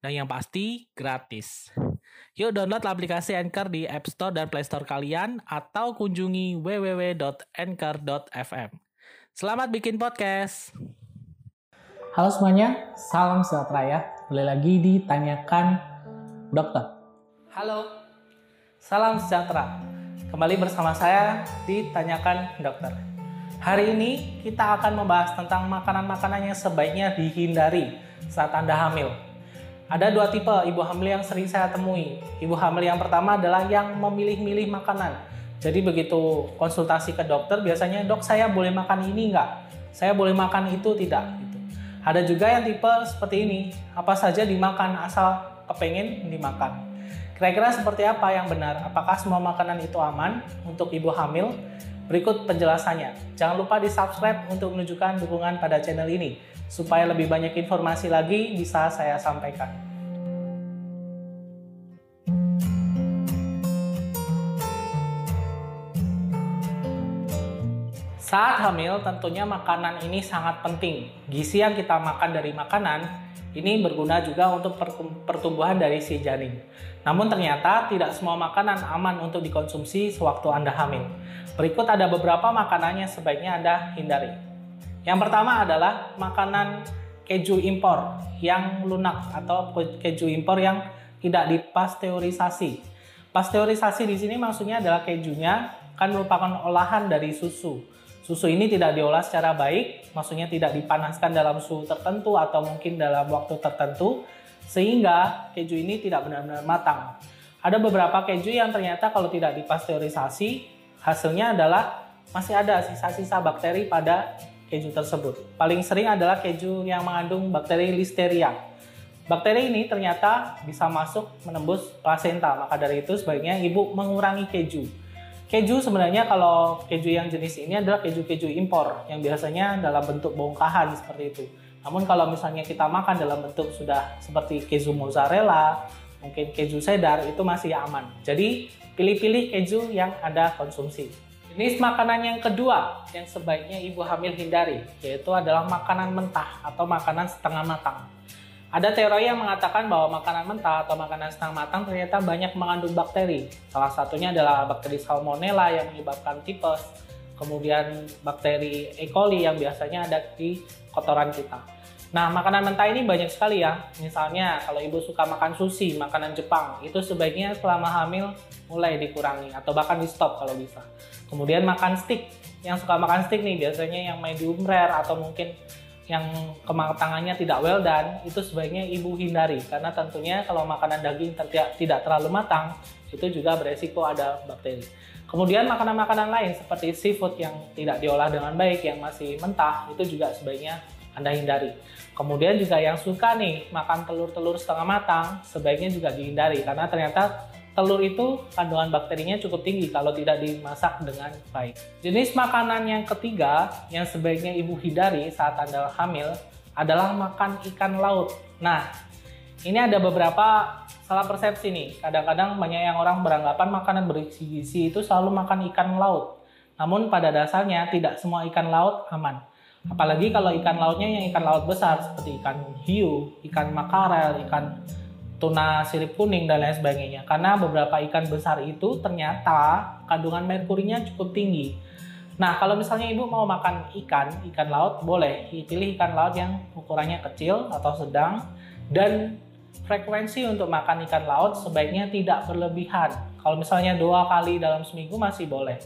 Dan yang pasti, gratis. Yuk download aplikasi Anchor di App Store dan Play Store kalian atau kunjungi www.anchor.fm. Selamat bikin podcast. Halo semuanya, salam sejahtera ya. Kembali lagi ditanyakan dokter. Halo, salam sejahtera. Kembali bersama saya ditanyakan dokter. Hari ini kita akan membahas tentang makanan-makanan yang sebaiknya dihindari saat Anda hamil. Ada dua tipe ibu hamil yang sering saya temui. Ibu hamil yang pertama adalah yang memilih-milih makanan. Jadi begitu konsultasi ke dokter, biasanya dok saya boleh makan ini enggak? Saya boleh makan itu tidak? Gitu. Ada juga yang tipe seperti ini, apa saja dimakan asal kepengen dimakan. Kira-kira seperti apa yang benar? Apakah semua makanan itu aman untuk ibu hamil? Berikut penjelasannya. Jangan lupa di subscribe untuk menunjukkan dukungan pada channel ini, supaya lebih banyak informasi lagi bisa saya sampaikan. Saat hamil, tentunya makanan ini sangat penting. Gizi yang kita makan dari makanan ini berguna juga untuk pertumbuhan dari si janin. Namun ternyata tidak semua makanan aman untuk dikonsumsi sewaktu Anda hamil. Berikut ada beberapa makanan yang sebaiknya Anda hindari. Yang pertama adalah makanan keju impor yang lunak atau keju impor yang tidak dipasteurisasi. Pasteurisasi di sini maksudnya adalah kejunya kan merupakan olahan dari susu. Susu ini tidak diolah secara baik, maksudnya tidak dipanaskan dalam suhu tertentu atau mungkin dalam waktu tertentu, sehingga keju ini tidak benar-benar matang. Ada beberapa keju yang ternyata kalau tidak dipasteurisasi, hasilnya adalah masih ada sisa-sisa bakteri pada keju tersebut. Paling sering adalah keju yang mengandung bakteri Listeria. Bakteri ini ternyata bisa masuk menembus plasenta, maka dari itu sebaiknya ibu mengurangi keju Keju sebenarnya kalau keju yang jenis ini adalah keju-keju impor yang biasanya dalam bentuk bongkahan seperti itu. Namun kalau misalnya kita makan dalam bentuk sudah seperti keju mozzarella, mungkin keju cheddar itu masih aman. Jadi pilih-pilih keju yang Anda konsumsi. Jenis makanan yang kedua yang sebaiknya ibu hamil hindari yaitu adalah makanan mentah atau makanan setengah matang. Ada teori yang mengatakan bahwa makanan mentah atau makanan setengah matang ternyata banyak mengandung bakteri. Salah satunya adalah bakteri Salmonella yang menyebabkan tipes, kemudian bakteri E. coli yang biasanya ada di kotoran kita. Nah, makanan mentah ini banyak sekali ya. Misalnya, kalau ibu suka makan sushi, makanan Jepang, itu sebaiknya selama hamil mulai dikurangi atau bahkan di stop kalau bisa. Kemudian makan steak. Yang suka makan steak nih biasanya yang medium rare atau mungkin yang kematangannya tidak well done itu sebaiknya ibu hindari karena tentunya kalau makanan daging tidak tidak terlalu matang itu juga beresiko ada bakteri. Kemudian makanan-makanan lain seperti seafood yang tidak diolah dengan baik yang masih mentah itu juga sebaiknya Anda hindari. Kemudian juga yang suka nih makan telur-telur setengah matang sebaiknya juga dihindari karena ternyata telur itu kandungan bakterinya cukup tinggi kalau tidak dimasak dengan baik. Jenis makanan yang ketiga yang sebaiknya ibu hindari saat Anda hamil adalah makan ikan laut. Nah, ini ada beberapa salah persepsi nih. Kadang-kadang banyak yang orang beranggapan makanan berisi gizi itu selalu makan ikan laut. Namun pada dasarnya tidak semua ikan laut aman. Apalagi kalau ikan lautnya yang ikan laut besar seperti ikan hiu, ikan makarel, ikan tuna sirip kuning dan lain sebagainya. Karena beberapa ikan besar itu ternyata kandungan merkurinya cukup tinggi. Nah, kalau misalnya ibu mau makan ikan, ikan laut boleh pilih ikan laut yang ukurannya kecil atau sedang dan frekuensi untuk makan ikan laut sebaiknya tidak berlebihan. Kalau misalnya dua kali dalam seminggu masih boleh.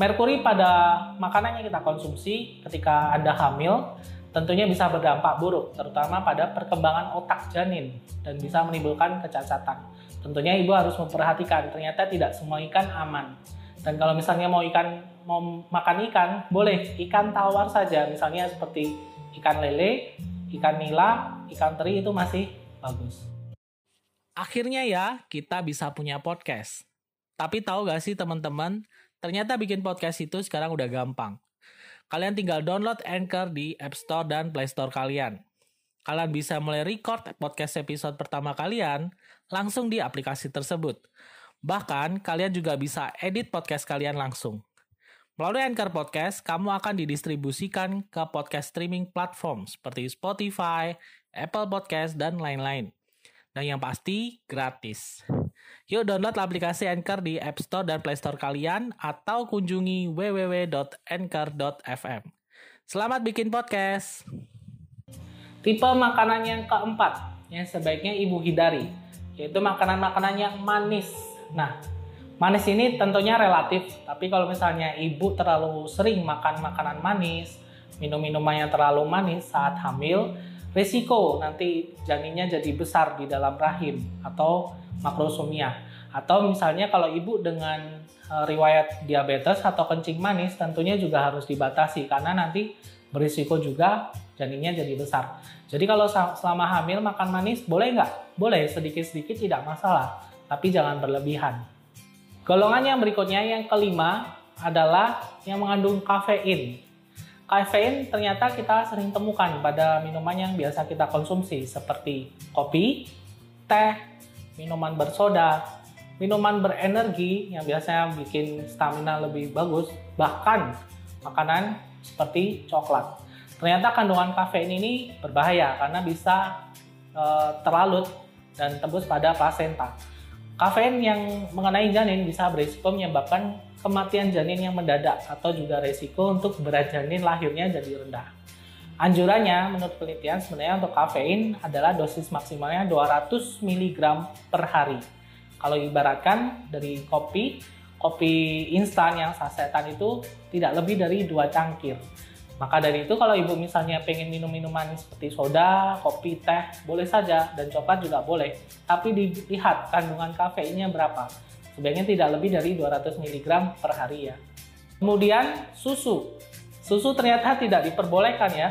Merkuri pada makanan yang kita konsumsi ketika Anda hamil tentunya bisa berdampak buruk, terutama pada perkembangan otak janin dan bisa menimbulkan kecacatan. Tentunya ibu harus memperhatikan, ternyata tidak semua ikan aman. Dan kalau misalnya mau ikan mau makan ikan, boleh ikan tawar saja, misalnya seperti ikan lele, ikan nila, ikan teri itu masih bagus. Akhirnya ya, kita bisa punya podcast. Tapi tahu gak sih teman-teman, ternyata bikin podcast itu sekarang udah gampang. Kalian tinggal download Anchor di App Store dan Play Store kalian. Kalian bisa mulai record podcast episode pertama kalian langsung di aplikasi tersebut. Bahkan, kalian juga bisa edit podcast kalian langsung. Melalui Anchor Podcast, kamu akan didistribusikan ke podcast streaming platform seperti Spotify, Apple Podcast, dan lain-lain. Dan yang pasti, gratis. Yuk download aplikasi Anchor di App Store dan Play Store kalian atau kunjungi www.anchor.fm. Selamat bikin podcast. Tipe makanan yang keempat yang sebaiknya ibu hindari, yaitu makanan-makanan yang manis. Nah, Manis ini tentunya relatif, tapi kalau misalnya ibu terlalu sering makan makanan manis, minum-minuman yang terlalu manis saat hamil, risiko nanti janinnya jadi besar di dalam rahim atau makrosomia. Atau misalnya kalau ibu dengan e, riwayat diabetes atau kencing manis tentunya juga harus dibatasi karena nanti berisiko juga janinnya jadi besar. Jadi kalau selama hamil makan manis boleh nggak? Boleh sedikit-sedikit tidak masalah, tapi jangan berlebihan. Golongan yang berikutnya yang kelima adalah yang mengandung kafein. Kafein ternyata kita sering temukan pada minuman yang biasa kita konsumsi seperti kopi, teh, minuman bersoda, minuman berenergi yang biasanya bikin stamina lebih bagus, bahkan makanan seperti coklat. Ternyata kandungan kafein ini berbahaya karena bisa e, terlalut dan tembus pada plasenta. Kafein yang mengenai janin bisa berisiko menyebabkan kematian janin yang mendadak atau juga risiko untuk berat janin lahirnya jadi rendah. Anjurannya menurut penelitian sebenarnya untuk kafein adalah dosis maksimalnya 200 mg per hari. Kalau ibaratkan dari kopi, kopi instan yang sasetan itu tidak lebih dari dua cangkir. Maka dari itu kalau ibu misalnya pengen minum minuman seperti soda, kopi, teh, boleh saja dan coklat juga boleh. Tapi dilihat kandungan kafeinnya berapa. Sebaiknya tidak lebih dari 200 mg per hari ya. Kemudian susu. Susu ternyata tidak diperbolehkan ya,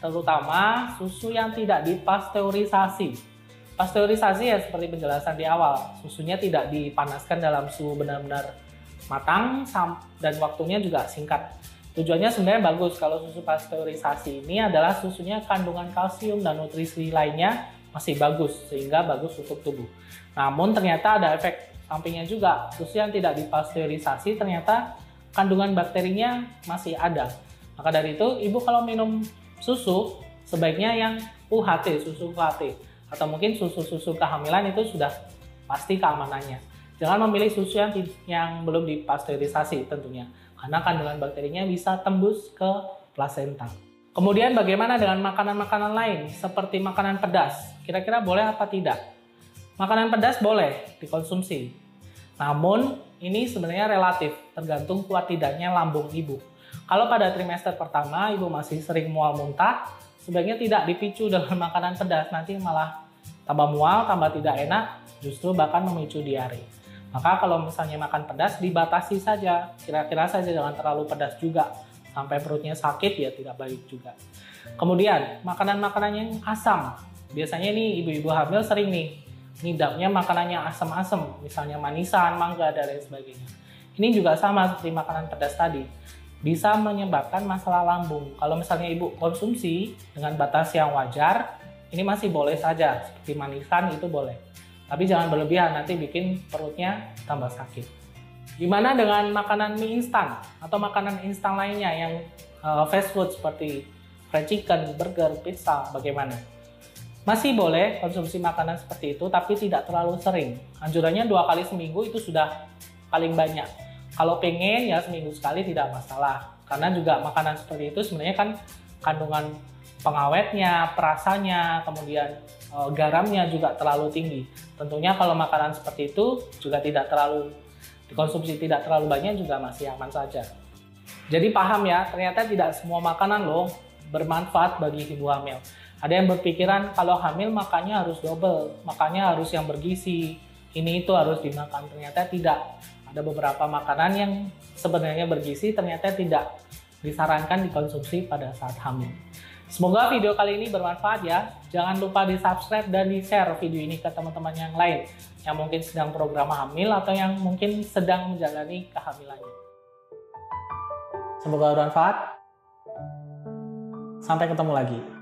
terutama susu yang tidak dipasteurisasi. Pasteurisasi ya seperti penjelasan di awal, susunya tidak dipanaskan dalam suhu benar-benar matang dan waktunya juga singkat. Tujuannya sebenarnya bagus kalau susu pasteurisasi ini adalah susunya kandungan kalsium dan nutrisi lainnya masih bagus sehingga bagus untuk tubuh. Namun ternyata ada efek sampingnya juga. Susu yang tidak dipasteurisasi ternyata kandungan bakterinya masih ada. Maka dari itu ibu kalau minum susu sebaiknya yang UHT, susu UHT atau mungkin susu-susu kehamilan itu sudah pasti keamanannya. Jangan memilih susu yang, yang belum dipasteurisasi tentunya karena kandungan bakterinya bisa tembus ke plasenta. Kemudian bagaimana dengan makanan-makanan lain seperti makanan pedas? Kira-kira boleh apa tidak? Makanan pedas boleh dikonsumsi. Namun ini sebenarnya relatif tergantung kuat tidaknya lambung ibu. Kalau pada trimester pertama ibu masih sering mual muntah, sebaiknya tidak dipicu dengan makanan pedas, nanti malah tambah mual, tambah tidak enak, justru bahkan memicu diare. Maka kalau misalnya makan pedas dibatasi saja, kira-kira saja jangan terlalu pedas juga sampai perutnya sakit ya tidak baik juga. Kemudian makanan-makanan yang asam, biasanya nih ibu-ibu hamil sering nih ngidapnya makanannya asam-asam, misalnya manisan, mangga dan lain sebagainya. Ini juga sama seperti makanan pedas tadi, bisa menyebabkan masalah lambung. Kalau misalnya ibu konsumsi dengan batas yang wajar, ini masih boleh saja, seperti manisan itu boleh. Tapi jangan berlebihan, nanti bikin perutnya tambah sakit. Gimana dengan makanan mie instan atau makanan instan lainnya yang uh, fast food seperti fried chicken, burger, pizza, bagaimana? Masih boleh konsumsi makanan seperti itu, tapi tidak terlalu sering. Anjurannya dua kali seminggu itu sudah paling banyak. Kalau pengen ya seminggu sekali tidak masalah. Karena juga makanan seperti itu sebenarnya kan kandungan pengawetnya, perasanya, kemudian e, garamnya juga terlalu tinggi. Tentunya kalau makanan seperti itu juga tidak terlalu dikonsumsi tidak terlalu banyak juga masih aman saja. Jadi paham ya, ternyata tidak semua makanan loh bermanfaat bagi ibu hamil. Ada yang berpikiran kalau hamil makannya harus double, makannya harus yang bergizi, ini itu harus dimakan. Ternyata tidak. Ada beberapa makanan yang sebenarnya bergizi ternyata tidak disarankan dikonsumsi pada saat hamil. Semoga video kali ini bermanfaat ya. Jangan lupa di subscribe dan di share video ini ke teman-teman yang lain yang mungkin sedang program hamil atau yang mungkin sedang menjalani kehamilannya. Semoga bermanfaat. Sampai ketemu lagi.